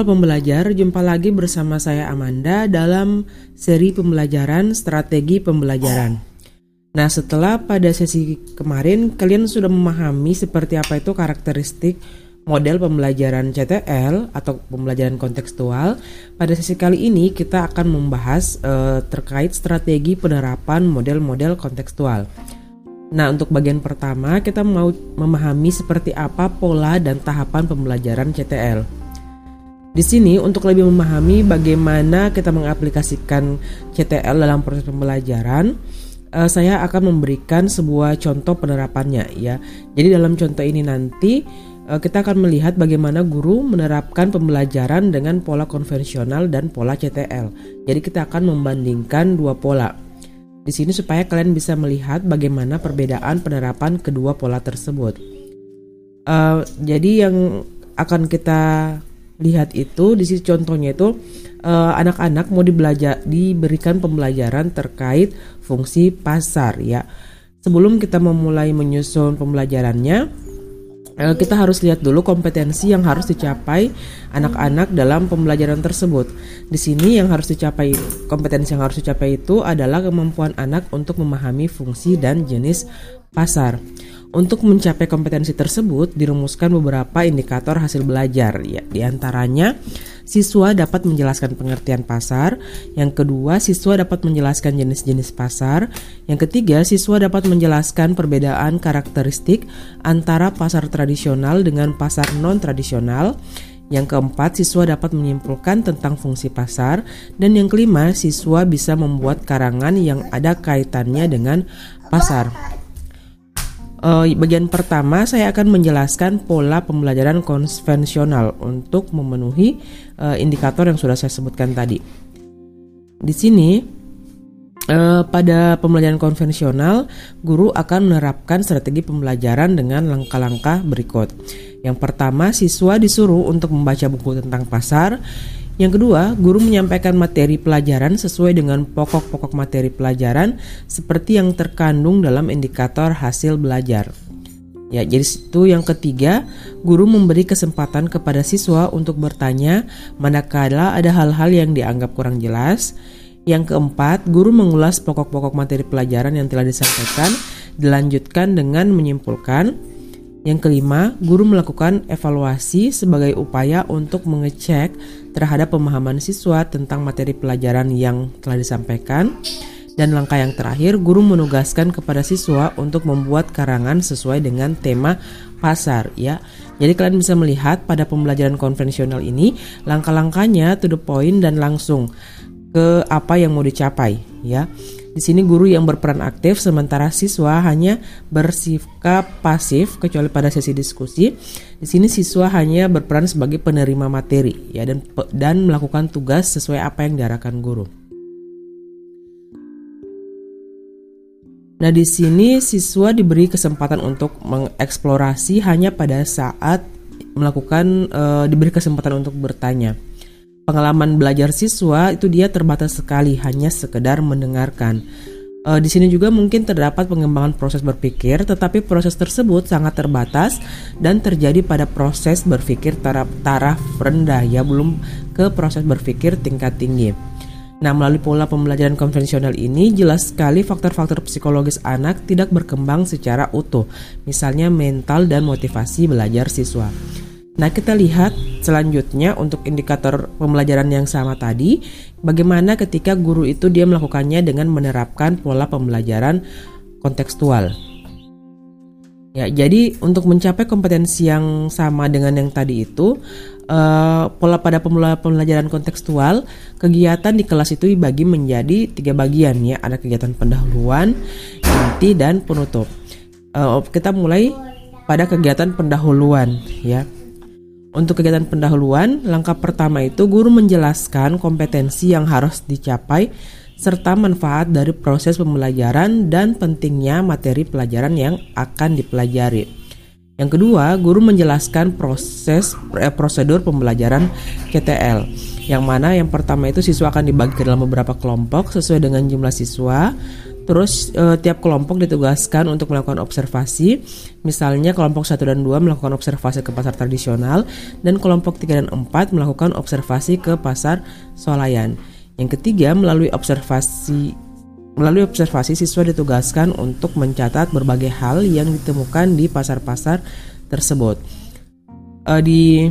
Pola pembelajar, jumpa lagi bersama saya Amanda dalam seri pembelajaran strategi pembelajaran. Nah, setelah pada sesi kemarin kalian sudah memahami seperti apa itu karakteristik model pembelajaran CTL atau pembelajaran kontekstual, pada sesi kali ini kita akan membahas uh, terkait strategi penerapan model-model kontekstual. Nah, untuk bagian pertama kita mau memahami seperti apa pola dan tahapan pembelajaran CTL. Di sini untuk lebih memahami bagaimana kita mengaplikasikan CTL dalam proses pembelajaran, uh, saya akan memberikan sebuah contoh penerapannya ya. Jadi dalam contoh ini nanti uh, kita akan melihat bagaimana guru menerapkan pembelajaran dengan pola konvensional dan pola CTL. Jadi kita akan membandingkan dua pola. Di sini supaya kalian bisa melihat bagaimana perbedaan penerapan kedua pola tersebut. Uh, jadi yang akan kita lihat itu di sini contohnya itu eh, anak-anak uh, mau dibelajar diberikan pembelajaran terkait fungsi pasar ya. Sebelum kita memulai menyusun pembelajarannya, kita harus lihat dulu kompetensi yang harus dicapai anak-anak dalam pembelajaran tersebut. Di sini yang harus dicapai kompetensi yang harus dicapai itu adalah kemampuan anak untuk memahami fungsi dan jenis pasar. Untuk mencapai kompetensi tersebut, dirumuskan beberapa indikator hasil belajar. Ya, di antaranya, siswa dapat menjelaskan pengertian pasar. Yang kedua, siswa dapat menjelaskan jenis-jenis pasar. Yang ketiga, siswa dapat menjelaskan perbedaan karakteristik antara pasar tradisional dengan pasar non-tradisional. Yang keempat, siswa dapat menyimpulkan tentang fungsi pasar. Dan yang kelima, siswa bisa membuat karangan yang ada kaitannya dengan pasar. Uh, bagian pertama saya akan menjelaskan pola pembelajaran konvensional untuk memenuhi uh, indikator yang sudah saya sebutkan tadi. Di sini uh, pada pembelajaran konvensional guru akan menerapkan strategi pembelajaran dengan langkah-langkah berikut. Yang pertama, siswa disuruh untuk membaca buku tentang pasar. Yang kedua, guru menyampaikan materi pelajaran sesuai dengan pokok-pokok materi pelajaran seperti yang terkandung dalam indikator hasil belajar. Ya, jadi itu yang ketiga, guru memberi kesempatan kepada siswa untuk bertanya manakala ada hal-hal yang dianggap kurang jelas. Yang keempat, guru mengulas pokok-pokok materi pelajaran yang telah disampaikan, dilanjutkan dengan menyimpulkan. Yang kelima, guru melakukan evaluasi sebagai upaya untuk mengecek terhadap pemahaman siswa tentang materi pelajaran yang telah disampaikan. Dan langkah yang terakhir, guru menugaskan kepada siswa untuk membuat karangan sesuai dengan tema pasar ya. Jadi kalian bisa melihat pada pembelajaran konvensional ini langkah-langkahnya to the point dan langsung ke apa yang mau dicapai ya. Di sini guru yang berperan aktif sementara siswa hanya bersikap pasif kecuali pada sesi diskusi. Di sini siswa hanya berperan sebagai penerima materi ya dan dan melakukan tugas sesuai apa yang diarahkan guru. Nah, di sini siswa diberi kesempatan untuk mengeksplorasi hanya pada saat melakukan e, diberi kesempatan untuk bertanya pengalaman belajar siswa itu dia terbatas sekali hanya sekedar mendengarkan. E, di sini juga mungkin terdapat pengembangan proses berpikir, tetapi proses tersebut sangat terbatas dan terjadi pada proses berpikir taraf, taraf rendah ya, belum ke proses berpikir tingkat tinggi. Nah, melalui pola pembelajaran konvensional ini, jelas sekali faktor-faktor psikologis anak tidak berkembang secara utuh, misalnya mental dan motivasi belajar siswa. Nah, kita lihat selanjutnya untuk indikator pembelajaran yang sama tadi, bagaimana ketika guru itu dia melakukannya dengan menerapkan pola pembelajaran kontekstual. Ya, jadi untuk mencapai kompetensi yang sama dengan yang tadi itu, uh, pola pada pembelajaran kontekstual, kegiatan di kelas itu dibagi menjadi tiga bagian ya, ada kegiatan pendahuluan, inti dan penutup. Uh, kita mulai pada kegiatan pendahuluan ya. Untuk kegiatan pendahuluan, langkah pertama itu guru menjelaskan kompetensi yang harus dicapai serta manfaat dari proses pembelajaran dan pentingnya materi pelajaran yang akan dipelajari. Yang kedua, guru menjelaskan proses eh, prosedur pembelajaran KTL. Yang mana yang pertama itu siswa akan dibagi ke dalam beberapa kelompok sesuai dengan jumlah siswa. Terus uh, tiap kelompok ditugaskan untuk melakukan observasi. Misalnya kelompok 1 dan 2 melakukan observasi ke pasar tradisional dan kelompok 3 dan 4 melakukan observasi ke pasar swalayan. Yang ketiga, melalui observasi melalui observasi siswa ditugaskan untuk mencatat berbagai hal yang ditemukan di pasar-pasar tersebut. Uh, di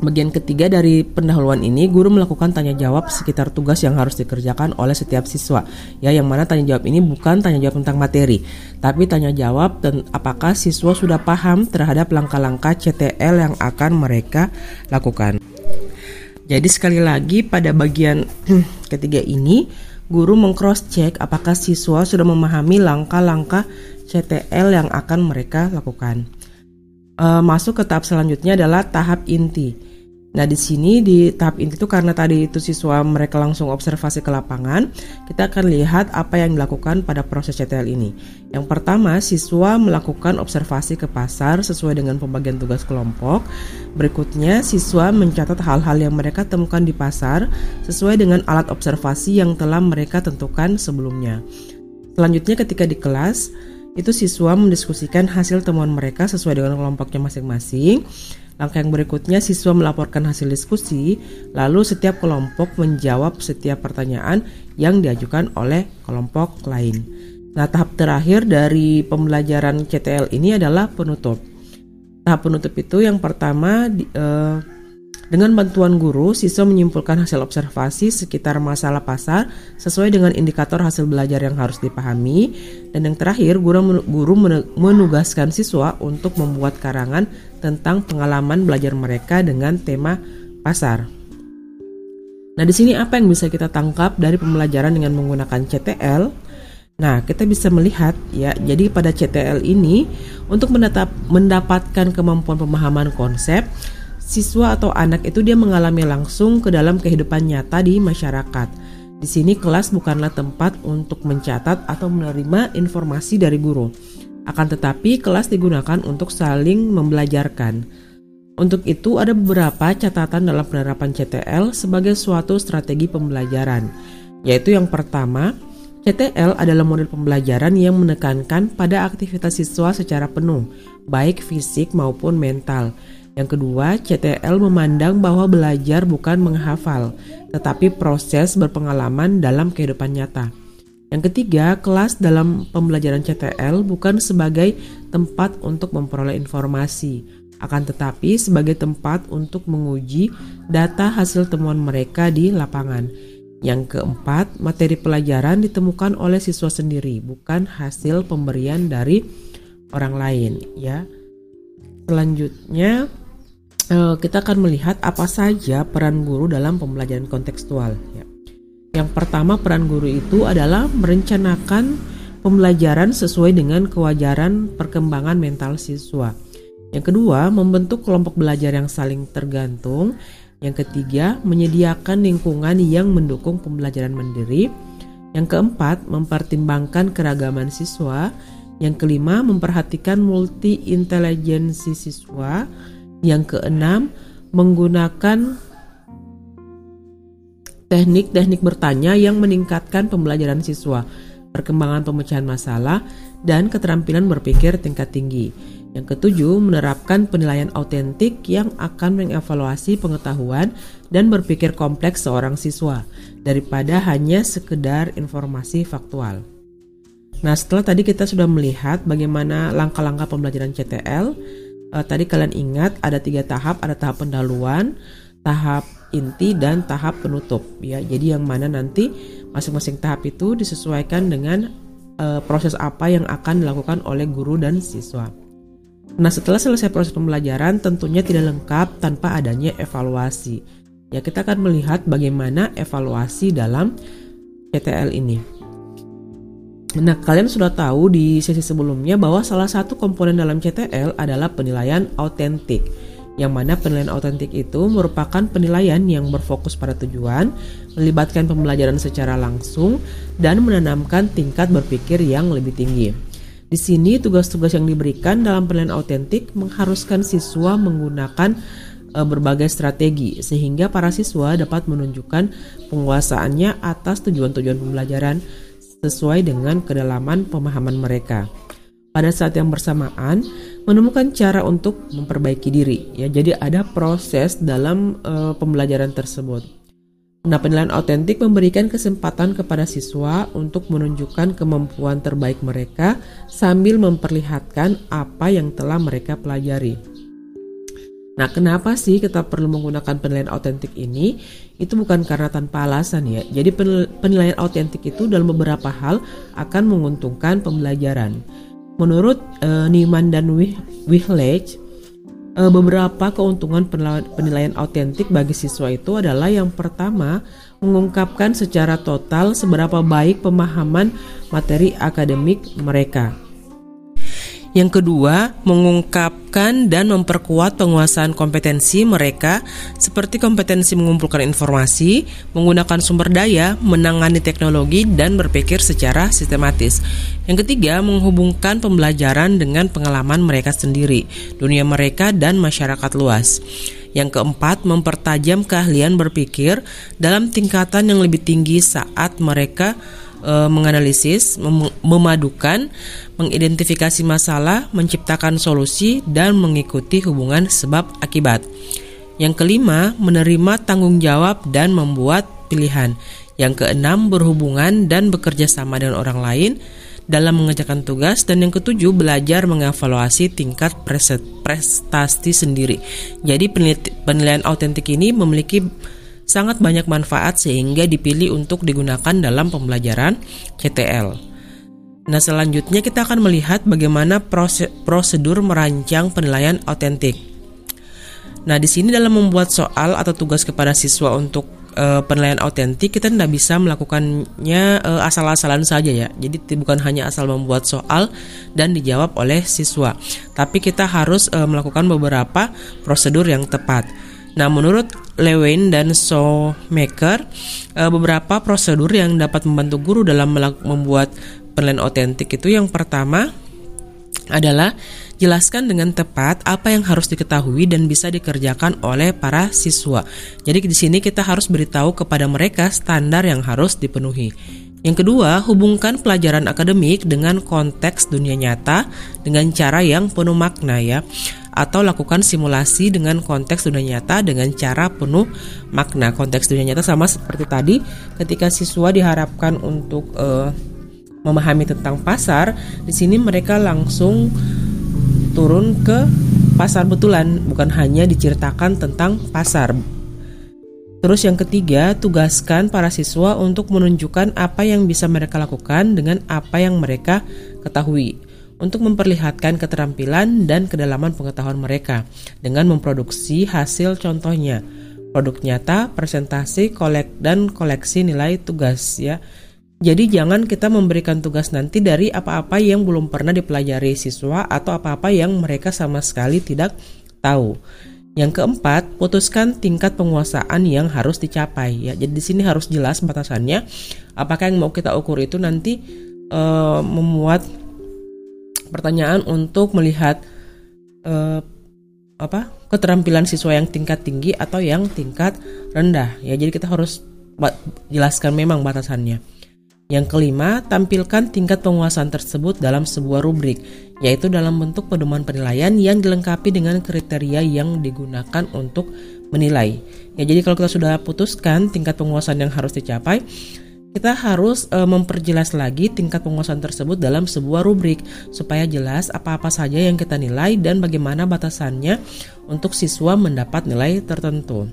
Bagian ketiga dari pendahuluan ini, guru melakukan tanya jawab sekitar tugas yang harus dikerjakan oleh setiap siswa. Ya, yang mana tanya jawab ini bukan tanya jawab tentang materi, tapi tanya jawab dan apakah siswa sudah paham terhadap langkah-langkah CTL yang akan mereka lakukan. Jadi sekali lagi pada bagian ketiga ini, guru mengcross check apakah siswa sudah memahami langkah-langkah CTL yang akan mereka lakukan. E, masuk ke tahap selanjutnya adalah tahap inti. Nah di sini di tahap inti itu karena tadi itu siswa mereka langsung observasi ke lapangan, kita akan lihat apa yang dilakukan pada proses CTL ini. Yang pertama, siswa melakukan observasi ke pasar sesuai dengan pembagian tugas kelompok. Berikutnya, siswa mencatat hal-hal yang mereka temukan di pasar sesuai dengan alat observasi yang telah mereka tentukan sebelumnya. Selanjutnya ketika di kelas, itu siswa mendiskusikan hasil temuan mereka sesuai dengan kelompoknya masing-masing. Langkah yang berikutnya, siswa melaporkan hasil diskusi, lalu setiap kelompok menjawab setiap pertanyaan yang diajukan oleh kelompok lain. Nah, tahap terakhir dari pembelajaran CTL ini adalah penutup. Tahap penutup itu yang pertama eh, dengan bantuan guru, siswa menyimpulkan hasil observasi sekitar masalah pasar sesuai dengan indikator hasil belajar yang harus dipahami. Dan yang terakhir, guru, guru menugaskan siswa untuk membuat karangan tentang pengalaman belajar mereka dengan tema pasar. Nah, di sini apa yang bisa kita tangkap dari pembelajaran dengan menggunakan CTL? Nah, kita bisa melihat ya, jadi pada CTL ini untuk mendapatkan kemampuan pemahaman konsep, siswa atau anak itu dia mengalami langsung ke dalam kehidupan nyata di masyarakat. Di sini kelas bukanlah tempat untuk mencatat atau menerima informasi dari guru. Akan tetapi kelas digunakan untuk saling membelajarkan. Untuk itu ada beberapa catatan dalam penerapan CTL sebagai suatu strategi pembelajaran. Yaitu yang pertama, CTL adalah model pembelajaran yang menekankan pada aktivitas siswa secara penuh, baik fisik maupun mental yang kedua, CTL memandang bahwa belajar bukan menghafal, tetapi proses berpengalaman dalam kehidupan nyata. Yang ketiga, kelas dalam pembelajaran CTL bukan sebagai tempat untuk memperoleh informasi, akan tetapi sebagai tempat untuk menguji data hasil temuan mereka di lapangan. Yang keempat, materi pelajaran ditemukan oleh siswa sendiri, bukan hasil pemberian dari orang lain, ya. Selanjutnya, Eh, kita akan melihat apa saja peran guru dalam pembelajaran kontekstual. Ya. Yang pertama peran guru itu adalah merencanakan pembelajaran sesuai dengan kewajaran perkembangan mental siswa. Yang kedua, membentuk kelompok belajar yang saling tergantung. Yang ketiga, menyediakan lingkungan yang mendukung pembelajaran mandiri. Yang keempat, mempertimbangkan keragaman siswa. Yang kelima, memperhatikan multi intelijensi siswa. Yang keenam, menggunakan teknik-teknik bertanya yang meningkatkan pembelajaran siswa, perkembangan pemecahan masalah, dan keterampilan berpikir tingkat tinggi. Yang ketujuh, menerapkan penilaian autentik yang akan mengevaluasi pengetahuan dan berpikir kompleks seorang siswa daripada hanya sekedar informasi faktual. Nah, setelah tadi kita sudah melihat bagaimana langkah-langkah pembelajaran CTL, uh, tadi kalian ingat ada tiga tahap, ada tahap pendahuluan, tahap inti dan tahap penutup ya. Jadi yang mana nanti masing-masing tahap itu disesuaikan dengan uh, proses apa yang akan dilakukan oleh guru dan siswa. Nah, setelah selesai proses pembelajaran tentunya tidak lengkap tanpa adanya evaluasi. Ya, kita akan melihat bagaimana evaluasi dalam PTL ini. Nah, kalian sudah tahu di sesi sebelumnya bahwa salah satu komponen dalam CTL adalah penilaian autentik. Yang mana penilaian autentik itu merupakan penilaian yang berfokus pada tujuan, melibatkan pembelajaran secara langsung, dan menanamkan tingkat berpikir yang lebih tinggi. Di sini tugas-tugas yang diberikan dalam penilaian autentik mengharuskan siswa menggunakan e, berbagai strategi sehingga para siswa dapat menunjukkan penguasaannya atas tujuan-tujuan pembelajaran sesuai dengan kedalaman pemahaman mereka. Pada saat yang bersamaan, menemukan cara untuk memperbaiki diri. Ya, jadi ada proses dalam uh, pembelajaran tersebut. Nah, penilaian autentik memberikan kesempatan kepada siswa untuk menunjukkan kemampuan terbaik mereka sambil memperlihatkan apa yang telah mereka pelajari. Nah, kenapa sih kita perlu menggunakan penilaian autentik ini? Itu bukan karena tanpa alasan ya. Jadi penilaian autentik itu dalam beberapa hal akan menguntungkan pembelajaran. Menurut uh, Niemann dan Wihlech, e, beberapa keuntungan penilaian autentik bagi siswa itu adalah yang pertama mengungkapkan secara total seberapa baik pemahaman materi akademik mereka. Yang kedua, mengungkapkan dan memperkuat penguasaan kompetensi mereka seperti kompetensi mengumpulkan informasi, menggunakan sumber daya, menangani teknologi, dan berpikir secara sistematis. Yang ketiga, menghubungkan pembelajaran dengan pengalaman mereka sendiri, dunia mereka, dan masyarakat luas. Yang keempat, mempertajam keahlian berpikir dalam tingkatan yang lebih tinggi saat mereka e, menganalisis, mem memadukan, mengidentifikasi masalah, menciptakan solusi, dan mengikuti hubungan sebab akibat. Yang kelima, menerima tanggung jawab dan membuat pilihan. Yang keenam, berhubungan dan bekerja sama dengan orang lain dalam mengerjakan tugas dan yang ketujuh belajar mengevaluasi tingkat prestasi sendiri. Jadi penilaian autentik ini memiliki sangat banyak manfaat sehingga dipilih untuk digunakan dalam pembelajaran CTL. Nah, selanjutnya kita akan melihat bagaimana prosedur merancang penilaian autentik. Nah, di sini dalam membuat soal atau tugas kepada siswa untuk e, penilaian autentik kita tidak bisa melakukannya e, asal-asalan saja ya. Jadi bukan hanya asal membuat soal dan dijawab oleh siswa, tapi kita harus e, melakukan beberapa prosedur yang tepat. Nah, menurut Lewin dan Showmaker, eh, beberapa prosedur yang dapat membantu guru dalam membuat penilaian otentik itu yang pertama adalah jelaskan dengan tepat apa yang harus diketahui dan bisa dikerjakan oleh para siswa. Jadi di sini kita harus beritahu kepada mereka standar yang harus dipenuhi. Yang kedua, hubungkan pelajaran akademik dengan konteks dunia nyata dengan cara yang penuh makna ya atau lakukan simulasi dengan konteks dunia nyata dengan cara penuh makna. Konteks dunia nyata sama seperti tadi ketika siswa diharapkan untuk uh, memahami tentang pasar, di sini mereka langsung turun ke pasar betulan, bukan hanya diceritakan tentang pasar. Terus yang ketiga, tugaskan para siswa untuk menunjukkan apa yang bisa mereka lakukan dengan apa yang mereka ketahui untuk memperlihatkan keterampilan dan kedalaman pengetahuan mereka dengan memproduksi hasil contohnya, produk nyata, presentasi, kolek dan koleksi nilai tugas ya. Jadi jangan kita memberikan tugas nanti dari apa-apa yang belum pernah dipelajari siswa atau apa-apa yang mereka sama sekali tidak tahu. Yang keempat, putuskan tingkat penguasaan yang harus dicapai ya. Jadi di sini harus jelas batasannya. Apakah yang mau kita ukur itu nanti uh, memuat pertanyaan untuk melihat uh, apa keterampilan siswa yang tingkat tinggi atau yang tingkat rendah ya. Jadi kita harus jelaskan memang batasannya. Yang kelima, tampilkan tingkat penguasaan tersebut dalam sebuah rubrik, yaitu dalam bentuk pedoman penilaian yang dilengkapi dengan kriteria yang digunakan untuk menilai. Ya, jadi kalau kita sudah putuskan tingkat penguasaan yang harus dicapai, kita harus e, memperjelas lagi tingkat penguasaan tersebut dalam sebuah rubrik supaya jelas apa-apa saja yang kita nilai dan bagaimana batasannya untuk siswa mendapat nilai tertentu.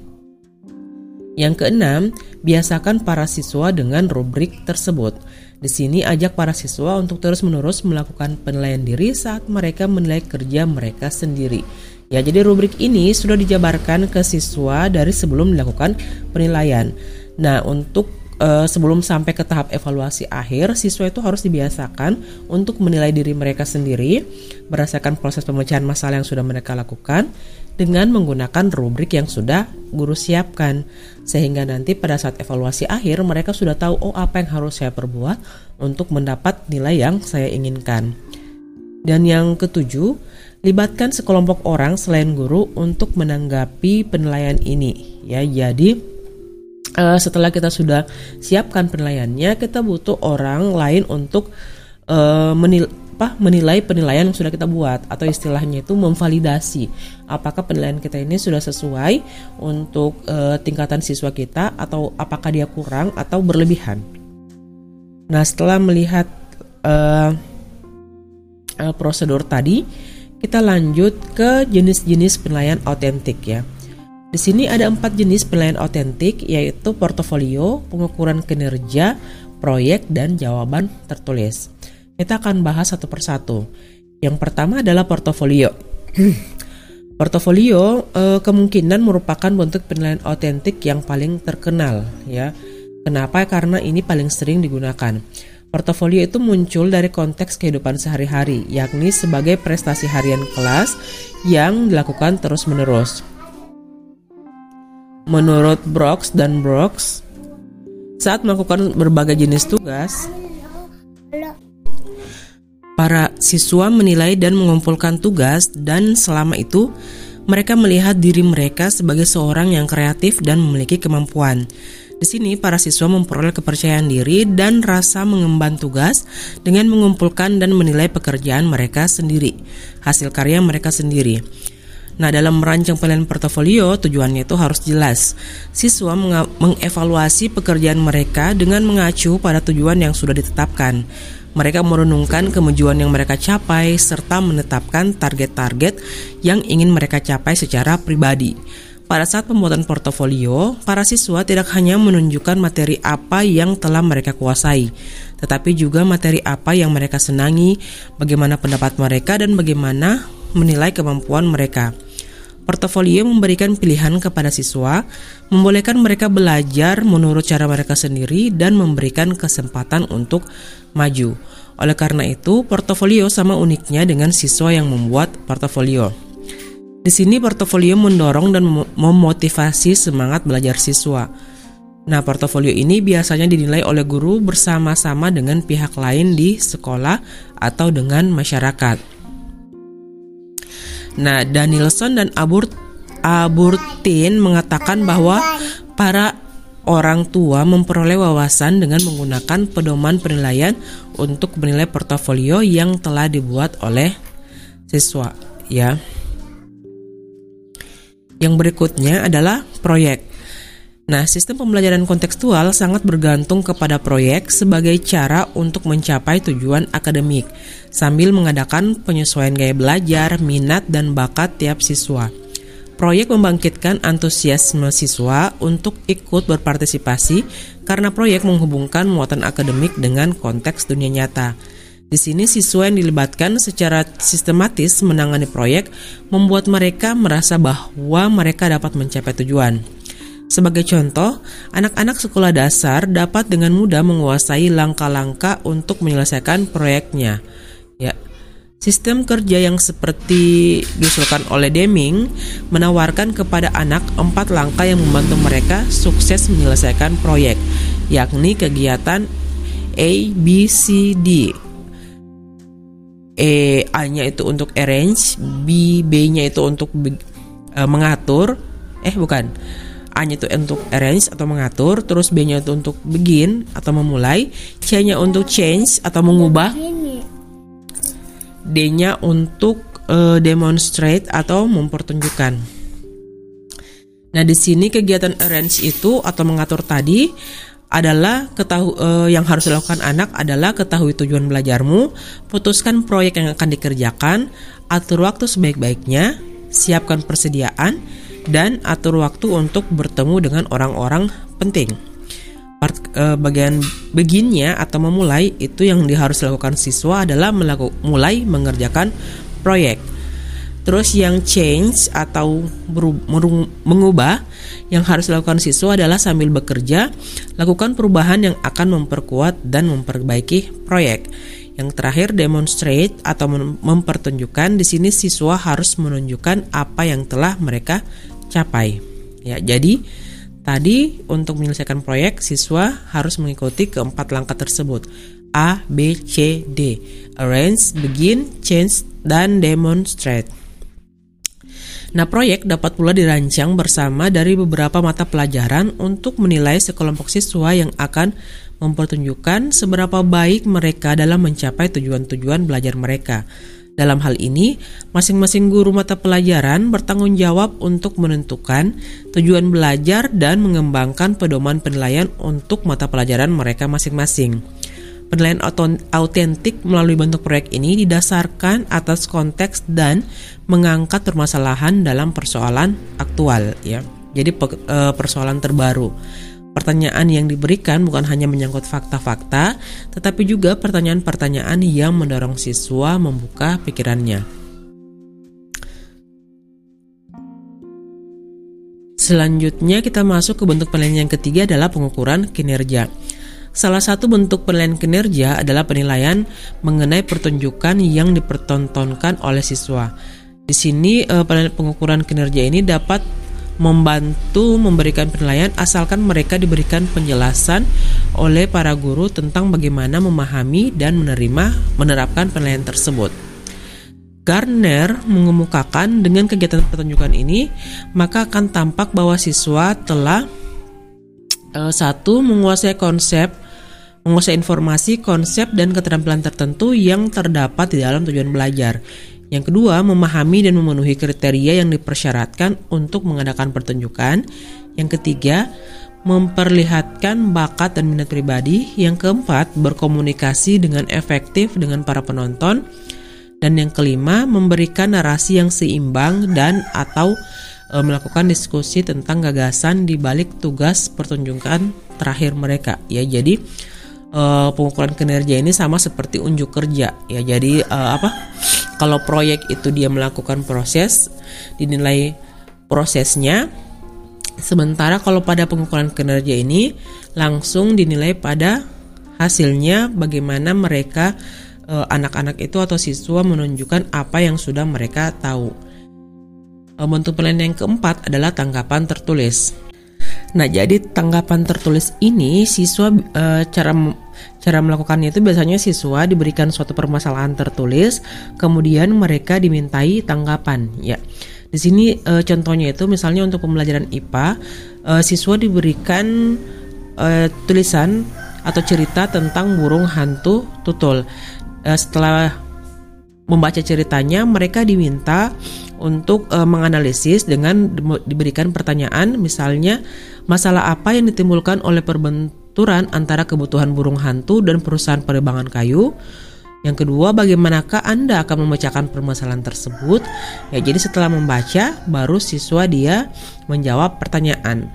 Yang keenam, biasakan para siswa dengan rubrik tersebut. Di sini ajak para siswa untuk terus-menerus melakukan penilaian diri saat mereka menilai kerja mereka sendiri. Ya, jadi rubrik ini sudah dijabarkan ke siswa dari sebelum dilakukan penilaian. Nah, untuk uh, sebelum sampai ke tahap evaluasi akhir, siswa itu harus dibiasakan untuk menilai diri mereka sendiri berdasarkan proses pemecahan masalah yang sudah mereka lakukan dengan menggunakan rubrik yang sudah guru siapkan sehingga nanti pada saat evaluasi akhir mereka sudah tahu oh apa yang harus saya perbuat untuk mendapat nilai yang saya inginkan. Dan yang ketujuh, libatkan sekelompok orang selain guru untuk menanggapi penilaian ini. Ya, jadi uh, setelah kita sudah siapkan penilaiannya, kita butuh orang lain untuk uh, menil apa menilai penilaian yang sudah kita buat atau istilahnya itu memvalidasi apakah penilaian kita ini sudah sesuai untuk uh, tingkatan siswa kita atau apakah dia kurang atau berlebihan. Nah, setelah melihat uh, uh, prosedur tadi, kita lanjut ke jenis-jenis penilaian autentik ya. Di sini ada empat jenis penilaian autentik yaitu portofolio, pengukuran kinerja, proyek, dan jawaban tertulis. Kita akan bahas satu persatu. Yang pertama adalah portofolio. portofolio eh, kemungkinan merupakan bentuk penilaian otentik yang paling terkenal ya. Kenapa? Karena ini paling sering digunakan. Portofolio itu muncul dari konteks kehidupan sehari-hari, yakni sebagai prestasi harian kelas yang dilakukan terus-menerus. Menurut Brooks dan Brooks, saat melakukan berbagai jenis tugas, Para siswa menilai dan mengumpulkan tugas dan selama itu mereka melihat diri mereka sebagai seorang yang kreatif dan memiliki kemampuan. Di sini para siswa memperoleh kepercayaan diri dan rasa mengemban tugas dengan mengumpulkan dan menilai pekerjaan mereka sendiri, hasil karya mereka sendiri. Nah, dalam merancang penilaian portofolio, tujuannya itu harus jelas. Siswa mengevaluasi pekerjaan mereka dengan mengacu pada tujuan yang sudah ditetapkan. Mereka merenungkan kemajuan yang mereka capai serta menetapkan target-target yang ingin mereka capai secara pribadi. Pada saat pembuatan portofolio, para siswa tidak hanya menunjukkan materi apa yang telah mereka kuasai, tetapi juga materi apa yang mereka senangi, bagaimana pendapat mereka, dan bagaimana menilai kemampuan mereka. Portofolio memberikan pilihan kepada siswa, membolehkan mereka belajar menurut cara mereka sendiri dan memberikan kesempatan untuk maju. Oleh karena itu, portofolio sama uniknya dengan siswa yang membuat portofolio. Di sini portofolio mendorong dan memotivasi semangat belajar siswa. Nah, portofolio ini biasanya dinilai oleh guru bersama-sama dengan pihak lain di sekolah atau dengan masyarakat. Nah, Danielson dan Aburt Aburtin mengatakan bahwa para orang tua memperoleh wawasan dengan menggunakan pedoman penilaian untuk menilai portofolio yang telah dibuat oleh siswa, ya. Yang berikutnya adalah proyek. Nah, sistem pembelajaran kontekstual sangat bergantung kepada proyek sebagai cara untuk mencapai tujuan akademik, sambil mengadakan penyesuaian gaya belajar, minat, dan bakat tiap siswa. Proyek membangkitkan antusiasme siswa untuk ikut berpartisipasi karena proyek menghubungkan muatan akademik dengan konteks dunia nyata. Di sini siswa yang dilibatkan secara sistematis menangani proyek membuat mereka merasa bahwa mereka dapat mencapai tujuan. Sebagai contoh, anak-anak sekolah dasar dapat dengan mudah menguasai langkah-langkah untuk menyelesaikan proyeknya. Ya. Sistem kerja yang seperti diusulkan oleh Deming menawarkan kepada anak empat langkah yang membantu mereka sukses menyelesaikan proyek, yakni kegiatan A, B, C, D. E, A-nya itu untuk arrange, B, B-nya itu untuk e, mengatur, eh bukan, A-nya itu untuk arrange atau mengatur, terus B-nya itu untuk begin atau memulai, C-nya untuk change atau mengubah, D-nya untuk uh, demonstrate atau mempertunjukkan. Nah, di sini kegiatan arrange itu atau mengatur tadi adalah ketahu uh, yang harus dilakukan anak adalah ketahui tujuan belajarmu, putuskan proyek yang akan dikerjakan, atur waktu sebaik-baiknya, siapkan persediaan, dan atur waktu untuk bertemu dengan orang-orang penting. Part, e, bagian beginnya atau memulai itu yang harus dilakukan siswa adalah melaku, mulai mengerjakan proyek. Terus yang change atau mengubah yang harus dilakukan siswa adalah sambil bekerja, lakukan perubahan yang akan memperkuat dan memperbaiki proyek. Yang terakhir demonstrate atau mempertunjukkan di sini siswa harus menunjukkan apa yang telah mereka capai. Ya, jadi tadi untuk menyelesaikan proyek siswa harus mengikuti keempat langkah tersebut. A, B, C, D. Arrange, begin, change, dan demonstrate. Nah, proyek dapat pula dirancang bersama dari beberapa mata pelajaran untuk menilai sekelompok siswa yang akan mempertunjukkan seberapa baik mereka dalam mencapai tujuan-tujuan belajar mereka. Dalam hal ini, masing-masing guru mata pelajaran bertanggung jawab untuk menentukan tujuan belajar dan mengembangkan pedoman penilaian untuk mata pelajaran mereka masing-masing. Penilaian autentik melalui bentuk proyek ini didasarkan atas konteks dan mengangkat permasalahan dalam persoalan aktual ya. Jadi eh, persoalan terbaru. Pertanyaan yang diberikan bukan hanya menyangkut fakta-fakta, tetapi juga pertanyaan-pertanyaan yang mendorong siswa membuka pikirannya. Selanjutnya kita masuk ke bentuk penilaian yang ketiga adalah pengukuran kinerja. Salah satu bentuk penilaian kinerja adalah penilaian mengenai pertunjukan yang dipertontonkan oleh siswa. Di sini eh, pengukuran kinerja ini dapat membantu memberikan penilaian asalkan mereka diberikan penjelasan oleh para guru tentang bagaimana memahami dan menerima menerapkan penilaian tersebut. Garner mengemukakan dengan kegiatan pertunjukan ini, maka akan tampak bahwa siswa telah uh, satu menguasai konsep, menguasai informasi, konsep dan keterampilan tertentu yang terdapat di dalam tujuan belajar. Yang kedua, memahami dan memenuhi kriteria yang dipersyaratkan untuk mengadakan pertunjukan. Yang ketiga, memperlihatkan bakat dan minat pribadi. Yang keempat, berkomunikasi dengan efektif dengan para penonton. Dan yang kelima, memberikan narasi yang seimbang dan atau e, melakukan diskusi tentang gagasan di balik tugas pertunjukan terakhir mereka. Ya, jadi e, pengukuran kinerja ini sama seperti unjuk kerja. Ya, jadi e, apa? Kalau proyek itu dia melakukan proses, dinilai prosesnya. Sementara kalau pada pengukuran kinerja ini langsung dinilai pada hasilnya bagaimana mereka eh, anak-anak itu atau siswa menunjukkan apa yang sudah mereka tahu. Bentuk penilaian yang keempat adalah tanggapan tertulis. Nah, jadi tanggapan tertulis ini siswa e, cara cara melakukannya itu biasanya siswa diberikan suatu permasalahan tertulis, kemudian mereka dimintai tanggapan, ya. Di sini e, contohnya itu misalnya untuk pembelajaran IPA, e, siswa diberikan e, tulisan atau cerita tentang burung hantu tutul. E, setelah membaca ceritanya, mereka diminta untuk e, menganalisis dengan diberikan pertanyaan, misalnya Masalah apa yang ditimbulkan oleh perbenturan antara kebutuhan burung hantu dan perusahaan penerbangan kayu? Yang kedua, bagaimanakah Anda akan memecahkan permasalahan tersebut? Ya, jadi setelah membaca, baru siswa dia menjawab pertanyaan.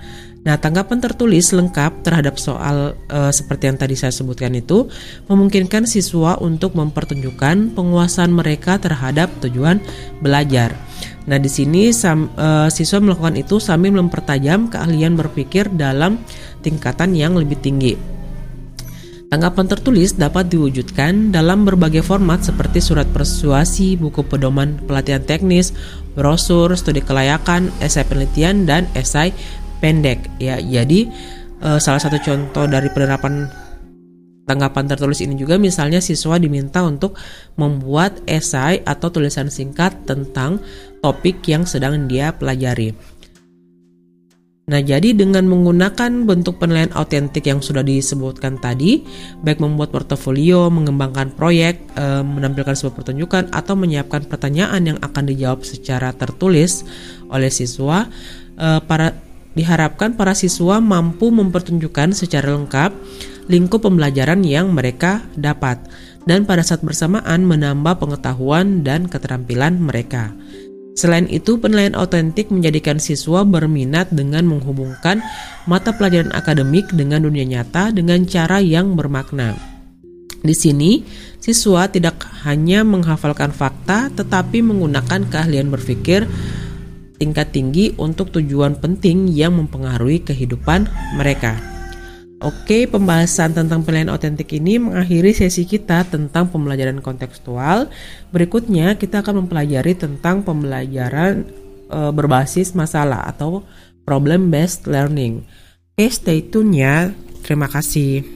Nah, tanggapan tertulis lengkap terhadap soal e, seperti yang tadi saya sebutkan itu memungkinkan siswa untuk mempertunjukkan penguasaan mereka terhadap tujuan belajar. Nah, di sini sam, uh, siswa melakukan itu sambil mempertajam keahlian berpikir dalam tingkatan yang lebih tinggi. Tanggapan tertulis dapat diwujudkan dalam berbagai format seperti surat persuasi, buku pedoman pelatihan teknis, brosur, studi kelayakan, esai penelitian, dan esai pendek. Ya, jadi uh, salah satu contoh dari penerapan Tanggapan tertulis ini juga misalnya siswa diminta untuk membuat esai atau tulisan singkat tentang topik yang sedang dia pelajari. Nah, jadi dengan menggunakan bentuk penilaian autentik yang sudah disebutkan tadi, baik membuat portofolio, mengembangkan proyek, e, menampilkan sebuah pertunjukan, atau menyiapkan pertanyaan yang akan dijawab secara tertulis oleh siswa, e, para diharapkan para siswa mampu mempertunjukkan secara lengkap lingkup pembelajaran yang mereka dapat, dan pada saat bersamaan menambah pengetahuan dan keterampilan mereka. Selain itu, penilaian autentik menjadikan siswa berminat dengan menghubungkan mata pelajaran akademik dengan dunia nyata dengan cara yang bermakna. Di sini, siswa tidak hanya menghafalkan fakta, tetapi menggunakan keahlian berpikir tingkat tinggi untuk tujuan penting yang mempengaruhi kehidupan mereka. Oke, pembahasan tentang penilaian otentik ini mengakhiri sesi kita tentang pembelajaran kontekstual. Berikutnya kita akan mempelajari tentang pembelajaran e, berbasis masalah atau problem based learning. Oke, stay tune ya. Terima kasih.